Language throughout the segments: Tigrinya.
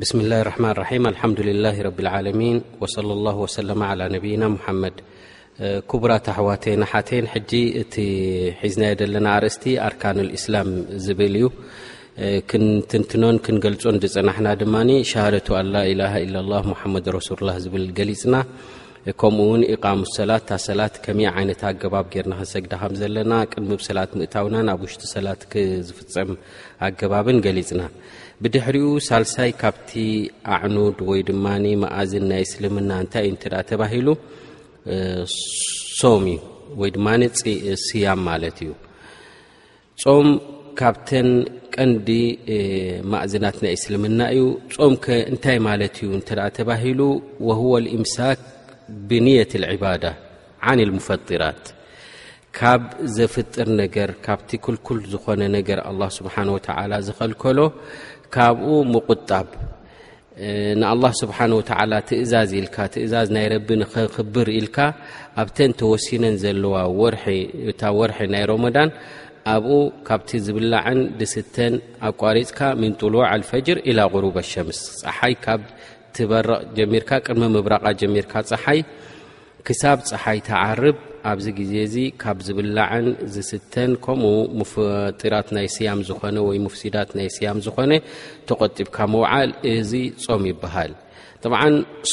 ብስሚ ላህ ርሕማን ራሒም ኣልሓምዱልላ ረቢ ልዓለሚን ወሰለ ላ ወሰለማ ላ ነብይና ሙሓመድ ክቡራት ኣሕዋተ ንሓቴን ሕጂ እቲ ሒዝናዮ ዘለና ኣርእስቲ ኣርካን ልእስላም ዝብል እዩ ክንትንትኖን ክንገልፆን ዝፅናሕና ድማ ሸሃደቱ ኣላ ኢላ ኢላ ላ ሙሓመድ ረሱሉላ ዝብል ገሊፅና ከምኡ ውን ኢቃሙ ሰላት እታ ሰላት ከመይ ዓይነት ኣገባብ ጌርና ክንሰግዳ ከም ዘለና ቅድሚ ብሰላት ምእታውናን ኣብ ውሽጢ ሰላት ዝፍፀም ኣገባብን ገሊፅና ብድሕሪኡ ሳልሳይ ካብቲ ኣዕኑድ ወይ ድማ መኣዝን ናይ እስልምና እንታይ እዩ እተ ተባሂሉ ሶም እዩ ወይ ድማ ስያም ማለት እዩ ጾም ካብተን ቀንዲ ማእዝናት ናይ እስልምና እዩ ጾም ከ እንታይ ማለት እዩ እተ ተባሂሉ ወህወ ልእምሳክ ብንየት ልዕባዳ ዓን ልሙፈጢራት ካብ ዘፍጥር ነገር ካብቲ ክልኩል ዝኾነ ነገር ኣላ ስብሓን ወተዓላ ዝኸልከሎ ካብኡ ምቁጣብ ንኣላ ስብሓን ወተዓላ ትእዛዝ ኢልካ ትእዛዝ ናይ ረቢ ንኸክብር ኢልካ ኣብተን ተወሲነን ዘለዋ እታ ወርሒ ናይ ሮሞዳን ኣብኡ ካብቲ ዝብላዕን ድስተን ኣቋሪፅካ ምን ጥሉዕ ኣልፈጅር ኢላ ቁሩብ ኣሸምስ ፀሓይ ካብ ትበረቕ ጀሚርካ ቅድሚ ምብራቓ ጀሚርካ ፀሓይ ክሳብ ፀሓይ ትዓርብ ኣብዚ ግዜ እዚ ካብ ዝብላዕን ዝስተን ከምኡ ሙፍጢራት ናይ ስያም ዝኾነ ወይ ሙፍሲዳት ናይ ስያም ዝኾነ ተቆጢብካ ምውዓል እዚ ጾም ይበሃል ጠብዓ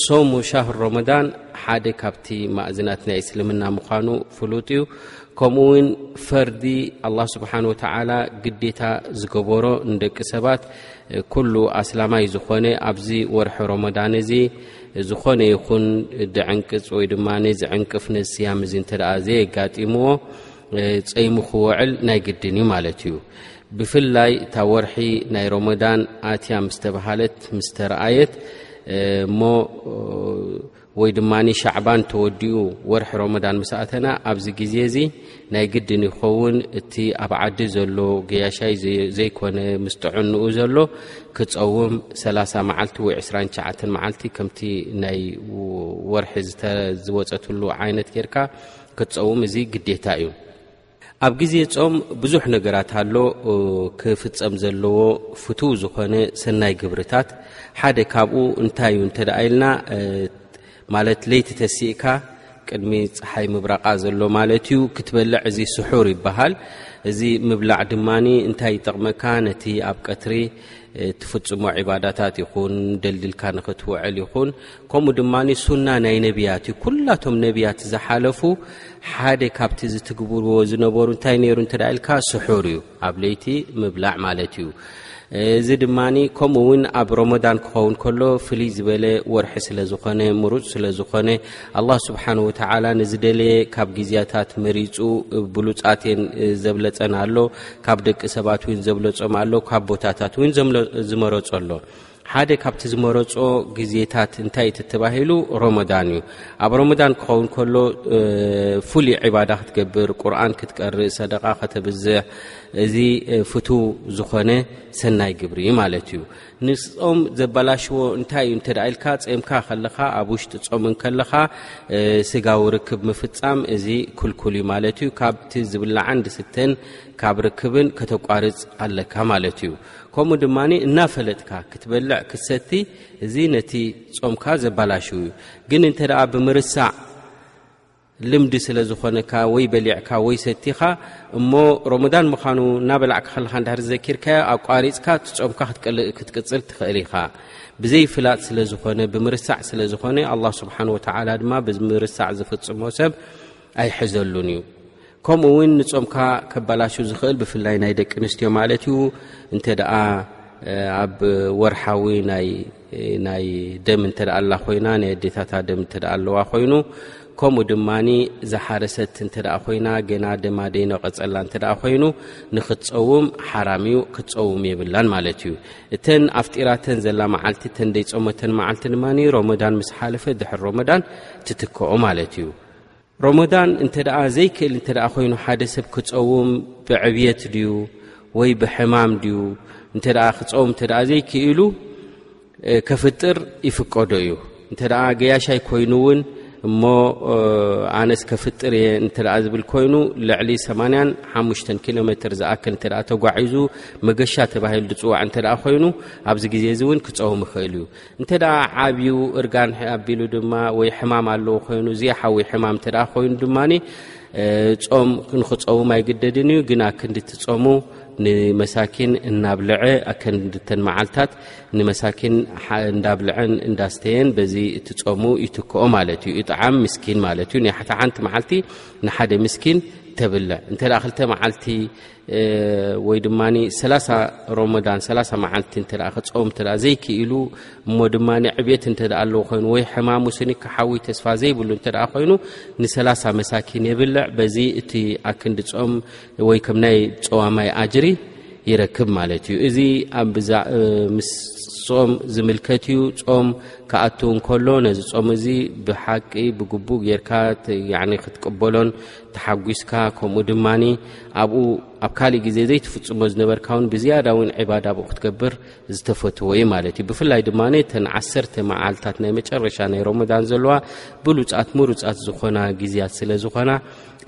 ሶሙ ሻህር ሮመዳን ሓደ ካብቲ ማእዝናት ናይ እስልምና ምዃኑ ፍሉጥ እዩ ከምኡ ውን ፈርዲ ኣላ ስብሓን ወተዓላ ግዴታ ዝገበሮ ንደቂ ሰባት ኩሉ ኣስላማይ ዝኾነ ኣብዚ ወርሒ ሮሞዳን እዚ ዝኾነ ይኹን ድዕንቅጽ ወይ ድማ ዝዕንቅፍ ነዚ ስያም እዚ እንተ ዘየጋጢምዎ ጸይሙ ክውዕል ናይ ግድን እዩ ማለት እዩ ብፍላይ እታ ወርሒ ናይ ሮሞዳን ኣትያ ምስ ተባሃለት ምስ ተረኣየት እሞ ወይ ድማ ሻዕባን ተወዲኡ ወርሒ ሮሞዳን ምስኣተና ኣብዚ ግዜ እዚ ናይ ግድን ይኸውን እቲ ኣብ ዓዲ ዘሎ ገያሻይ ዘይኮነ ምስ ጥዕንኡ ዘሎ ክፀውም 30 መዓልቲ ወይ 29 መዓልቲ ከምቲ ናይ ወርሒ ዝወፀትሉ ዓይነት ጌርካ ክፀውም እዚ ግዴታ እዩ ኣብ ግዜ ፆም ብዙሕ ነገራት ኣሎ ክፍፀም ዘለዎ ፍትው ዝኾነ ሰናይ ግብርታት ሓደ ካብኡ እንታይ እዩ እንተደኣ ኢልና ማለት ለይቲ ተሲእካ ቅድሚ ፀሓይ ምብራቓ ዘሎ ማለት እዩ ክትበልዕ እዚ ስሑር ይበሃል እዚ ምብላዕ ድማ እንታይ ይጠቕመካ ነቲ ኣብ ቀትሪ ትፍፅሞ ዕባዳታት ይኹን ደልድልካ ንክትውዕል ይኹን ከምኡ ድማ ሱና ናይ ነቢያት እዩ ኩላቶም ነቢያት ዝሓለፉ ሓደ ካብቲ ዝትግብርዎ ዝነበሩ እንታይ ነይሩ እንተ ኢልካ ስሑር እዩ ኣብ ለይቲ ምብላዕ ማለት እዩ እዚ ድማ ከምኡ እውን ኣብ ረመዳን ክኸውን ከሎ ፍልይ ዝበለ ወርሒ ስለ ዝኾነ ምሩፅ ስለ ዝኾነ ኣላ ስብሓን ወተላ ንዝደለየ ካብ ግዜታት መሪፁ ብሉፃትን ዘብለፀን ኣሎ ካብ ደቂ ሰባት እውን ዘብለፆም ኣሎ ካብ ቦታታት እውን ዝመረፆ ኣሎ ሓደ ካብቲ ዝመረጾ ግዜታት እንታይ እቲ ተባሂሉ ሮሞዳን እዩ ኣብ ሮሞዳን ክኸውን ከሎ ፍሉይ ዕባዳ ክትገብር ቁርን ክትቀርእ ሰደቃ ከተብዝሕ እዚ ፍቱ ዝኾነ ሰናይ ግብሪ እዩ ማለት እዩ ንጾም ዘበላሽዎ እንታይ እዩ እንተ ኢልካ ጸምካ ከለኻ ኣብ ውሽጢ ጾም እንከለኻ ስጋዊ ርክብ ምፍጻም እዚ ክልኩል እዩ ማለት እዩ ካብቲ ዝብላዕን ድስተን ካብ ርክብን ከተቋርጽ ኣለካ ማለት እዩ ከምኡ ድማ እናፈለጥካ ክትበልዕ ክትሰቲ እዚ ነቲ ጾምካ ዘባላሽው እዩ ግን እንተ ደኣ ብምርሳዕ ልምዲ ስለ ዝኾነካ ወይ በሊዕካ ወይ ሰቲኻ እሞ ሮሞዳን ምዃኑ እናበላዕካ ከለኻ እንዳህር ዝዘኪርካዮ ኣቋሪፅካ ትፆምካ ክትቅፅል ትኽእል ኢኻ ብዘይፍላጥ ስለ ዝኾነ ብምርሳዕ ስለ ዝኾነ ኣላ ስብሓን ወተዓላ ድማ ብምርሳዕ ዝፍፅሞ ሰብ ኣይሕዘሉን እዩ ከምኡ እውን ንጾምካ ከባላሹ ዝኽእል ብፍላይ ናይ ደቂ ኣንስትዮ ማለት እዩ እንተ ደኣ ኣብ ወርሓዊ ናይ ደም እንተ ኣላ ኮይና ናይ ኣዴታታ ደም እተ ኣለዋ ኮይኑ ከምኡ ድማ ዝሓረሰት እንተ ኮይና ገና ደማ ደይኖ ቀጸላ እንተ ኮይኑ ንክትጸውም ሓራም እዩ ክትጸውም የብላን ማለት እዩ እተን ኣፍጢራተን ዘላ መዓልቲ እተንደይጸመተን መዓልቲ ድማ ሮመዳን ምስ ሓለፈ ድሕር ሮመዳን ትትክኦ ማለት እዩ ሮሞዳን እንተ ዘይክእል እንተ ኮይኑ ሓደ ሰብ ክፀውም ብዕብየት ድዩ ወይ ብሕማም ድዩ እንተ ክፀውም እተ ዘይክእሉ ከፍጥር ይፍቀዶ እዩ እንተ ገያሻይ ኮይኑ እውን እሞ ኣነስ ከፍጥር እየ እንተ ዝብል ኮይኑ ልዕሊ 8ሓሽ ኪሎ ሜትር ዝኣክል እተ ተጓዒዙ መገሻ ተባሂሉ ዝፅዋዕ እንተ ኮይኑ ኣብዚ ግዜ እዚ እውን ክፀውም ይኽእል እዩ እንተ ዓብዩ እርጋን ኣቢሉ ድማ ወይ ሕማም ኣለዎ ኮይኑ ዝያሓዊ ሕማም እተ ኮይኑ ድማ ጾም ንክፀውም ኣይግደድን እዩ ግና ክንዲትፀሙ ንመሳኪን እናብልዐ ኣከንድተን መዓልታት ንመሳኪን እንዳብልዐን እንዳስተየን በዚ እትፀሙ ይትክኦ ማለት እዩ እጣዓም ምስኪን ማለት እዩ ሓንቲ መዓልቲ ንሓደ ምስኪን ተብልዕ እንተ ክልተ መዓልቲ ወይ ድማ ሰላሳ ሮሞዳን ሰላሳ መዓልቲ እተ ክፀውም እተ ዘይክኢሉ እሞ ድማ ዕብት እተ ኣለዎ ኮይኑ ወይ ሕማሙ ስኒ ክሓዊ ተስፋ ዘይብሉ እተ ኮይኑ ንሰላሳ መሳኪን የብልዕ በዚ እቲ ኣክንዲ ፆም ወይ ከም ናይ ፀዋማይ ኣጅሪ ይረክብ ማለት እዩ እዚ ምስ ፆም ዝምልከት እዩ ፆም ክኣት እንከሎ ነዚ ፆም እዚ ብሓቂ ብግቡእ ጌርካ ክትቅበሎን ተሓጒስካ ከምኡ ድማ ኣብኡ ኣብ ካልእ ግዜ ዘይትፍጽሞ ዝነበርካ ውን ብዝያዳ እውን ዕባዳ ኣብኡ ክትገብር ዝተፈትዎ ዩ ማለት እዩ ብፍላይ ድማ ተን ዓሰርተ መዓልታት ናይ መጨረሻ ናይ ሮመዳን ዘለዋ ብሉፃት ምሩፃት ዝኾና ግዜያት ስለ ዝኾና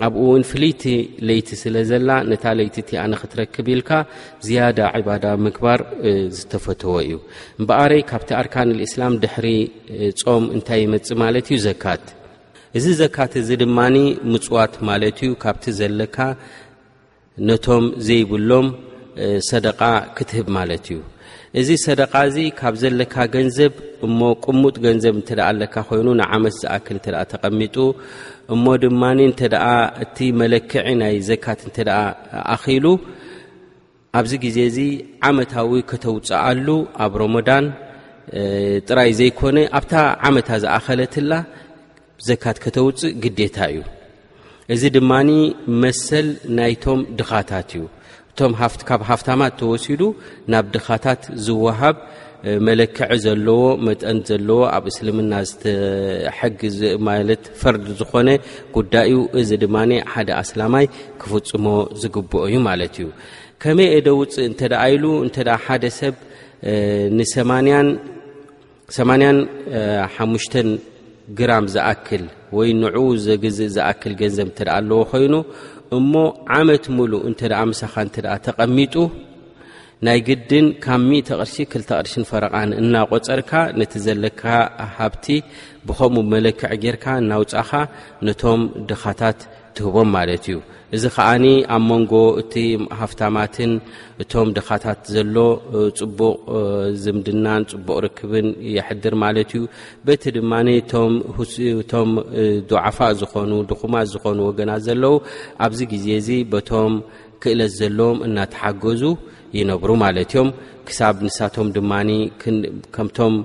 ኣብኡ እውን ፍልይቲ ለይቲ ስለ ዘላ ነታ ለይቲ እቲ ኣነ ክትረክብ ኢልካ ዝያዳ ዕባዳ ምግባር ዝተፈትዎ እዩ እምበኣረይ ካብቲ ኣርካን ልእስላም ድሕሪ ጾም እንታይ ይመፅእ ማለት እዩ ዘካት እዚ ዘካት እዚ ድማ ምፅዋት ማለት እዩ ካብቲ ዘለካ ነቶም ዘይብሎም ሰደቃ ክትህብ ማለት እዩ እዚ ሰደቃ እዚ ካብ ዘለካ ገንዘብ እሞ ቅሙጥ ገንዘብ እንተ ኣለካ ኮይኑ ንዓመት ዝኣክል እተ ተቐሚጡ እሞ ድማ እንተ እቲ መለክዒ ናይ ዘካት እንተ ኣኺሉ ኣብዚ ግዜ እዚ ዓመታዊ ከተውፅኣሉ ኣብ ሮሞዳን ጥራይ ዘይኮነ ኣብታ ዓመታ ዝኣኸለትላ ዘካት ከተውፅእ ግዴታ እዩ እዚ ድማ መሰል ናይቶም ድኻታት እዩ እቶም ካብ ሃፍታማት ተወሲዱ ናብ ድኻታት ዝወሃብ መለክዒ ዘለዎ መጠን ዘለዎ ኣብ እስልምና ሕጊ ማለት ፈርድ ዝኾነ ጉዳይ እዩ እዚ ድማ ሓደ ኣስላማይ ክፍፅሞ ዝግብኦ እዩ ማለት እዩ ከመይ የ ደውፅእ እንተ ኢሉ እንተ ሓደ ሰብ ንሰማንያን ሓሙሽተን ግራም ዝኣክል ወይ ንዑ ዘግዝእ ዝኣክል ገንዘብ እተ ኣለዎ ኮይኑ እሞ ዓመት ሙሉእ እንተ ምሳኻ እተ ተቐሚጡ ናይ ግድን ካብ ሚእተ ቅርሺ ክልተ ቅርሽን ፈረቓን እናቖፀርካ ነቲ ዘለካ ሃብቲ ብኸምኡ መለክዕ ጌርካ እናውፃኻ ነቶም ድኻታት ትህቦም ማለት እዩ እዚ ከዓኒ ኣብ መንጎ እቲ ሃፍታማትን እቶም ድኻታት ዘሎ ፅቡቕ ዝምድናን ፅቡቕ ርክብን የሕድር ማለት እዩ በቲ ድማ እቶም ዱዓፋእ ዝኾኑ ድኹማት ዝኾኑ ወገናት ዘለዉ ኣብዚ ግዜ እዚ በቶም ክእለት ዘለዎም እናተሓገዙ ይነብሩ ማለት እዮም ክሳብ ንሳቶም ድማ ከምቶም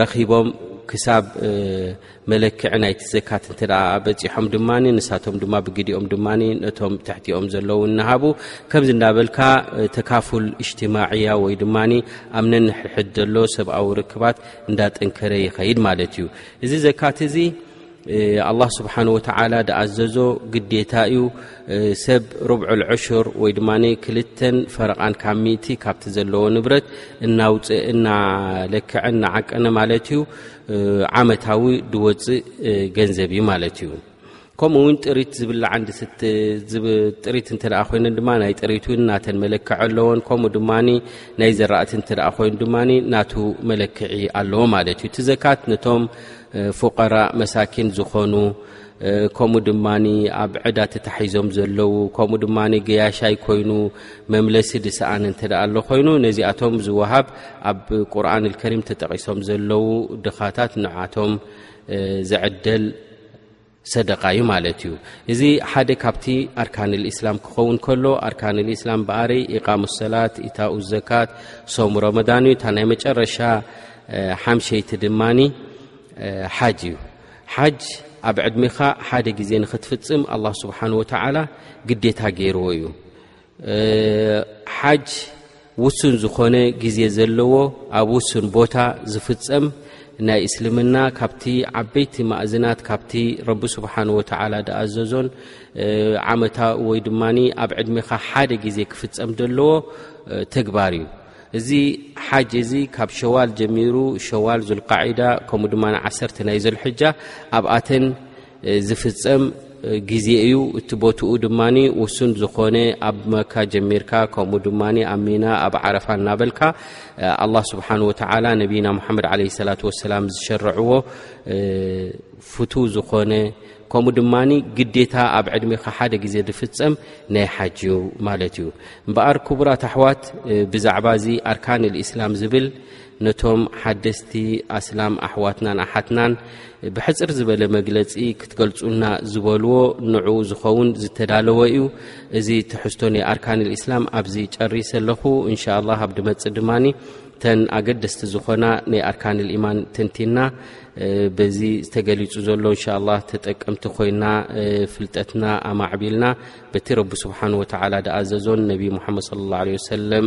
ረኺቦም ክሳብ መለክዒ ናይቲ ዘካት እተ በፂሖም ድማ ንሳቶም ድማ ብግዲኦም ድማ ነቶም ትሕቲኦም ዘለዉ እናሃቡ ከምዚ እዳበልካ ተካፉል እጅትማዕያ ወይ ድማ ኣብ ነንሕሕድ ዘሎ ሰብኣዊ ርክባት እንዳጠንከረ ይኸይድ ማለት እዩ እዚ ዘካት እዚ ኣላህ ስብሓን ወተዓላ ድኣዘዞ ግዴታ እዩ ሰብ ርብዑ ልዕሹር ወይ ድማ ክልተን ፈረቓን ካብ ሚእቲ ካብቲ ዘለዎ ንብረት እናውፅ እናለክዐ እናዓቀነ ማለት እዩ ዓመታዊ ድወፅእ ገንዘብ እዩ ማለት እዩ ከምኡ እውን ጥሪት ዝብላዓ ጥሪት እንተ ኮይነን ድማ ናይ ጥሪት ን ናተን መለክዒ ኣለዎን ከምኡ ድማ ናይ ዘራእቲ እንተ ኮይኑ ድማ ናቱ መለክዒ ኣለዎ ማለት እዩ እቲ ዘካት ነቶም ፉቀራእ መሳኪን ዝኾኑ ከምኡ ድማ ኣብ ዕዳ ተታሒዞም ዘለዉ ከምኡ ድማ ገያሻይ ኮይኑ መምለሲ ድሰኣን እንተ ኣሎ ኮይኑ ነዚኣቶም ዝወሃብ ኣብ ቁርን ልከሪም ተጠቒሶም ዘለዉ ድኻታት ንዓቶም ዝዕደል ሰደቃ እዩ ማለት እዩ እዚ ሓደ ካብቲ ኣርካን ልእስላም ክኸውን ከሎ ኣርካን ልእስላም በኣሪ ኢቃሙ ሰላት ኢታኡ ዘካት ሶሙ ረመዳን እዩ እታ ናይ መጨረሻ ሓምሸይቲ ድማኒ ሓጅ እዩ ሓጅ ኣብ ዕድሜኻ ሓደ ግዜ ንክትፍፅም ኣላ ስብሓን ወተዓላ ግዴታ ገይርዎ እዩ ሓጅ ውሱን ዝኾነ ግዜ ዘለዎ ኣብ ውሱን ቦታ ዝፍፀም ናይ እስልምና ካብቲ ዓበይቲ ማእዝናት ካብቲ ረቢ ስብሓን ወተዓላ ዝኣዘዞን ዓመታ ወይ ድማ ኣብ ዕድሜኻ ሓደ ግዜ ክፍፀም ዘለዎ ተግባር እዩ እዚ ሓጅ እዚ ካብ ሸዋል ጀሚሩ ሸዋል ዙልቃዒዳ ከምኡ ድማ ዓሰርተ ናይ ዘልሕጃ ኣብኣተን ዝፍጸም ግዜ እዩ እቲ ቦትኡ ድማ ውሱን ዝኾነ ኣብ መካ ጀሚርካ ከምኡ ድማ ኣብ ሚና ኣብ ዓረፋ እናበልካ ኣላ ስብሓን ወተላ ነብና ሙሓመድ ለ ሰላት ወሰላም ዝሸርዕዎ ፍቱ ዝኾነ ከምኡ ድማ ግዴታ ኣብ ዕድሜካ ሓደ ግዜ ዝፍጸም ናይ ሓጅ እዩ ማለት እዩ እምበኣር ክቡራት ኣሕዋት ብዛዕባ እዚ ኣርካን ልእስላም ዝብል ነቶም ሓደስቲ ኣስላም ኣሕዋትናን ኣሓትናን ብሕፅር ዝበለ መግለፂ ክትገልፁና ዝበልዎ ንዑ ዝኸውን ዝተዳለወ እዩ እዚ ትሕዝቶ ናይ ኣርካን ልእስላም ኣብዚ ጨሪሰ ኣለኹ እንሻ ላ ኣብ ድመፅ ድማ ተን ኣገደስቲ ዝኾና ናይ ኣርካን ልኢማን ተንቲና በዚ ዝተገሊፁ ዘሎ እንሻ ላ ተጠቀምቲ ኮይና ፍልጠትና ኣማዕቢልና በቲ ረቢ ስብሓን ወተላ ድኣዘዞን ነቢ ሙሓመድ ለ ለ ወሰለም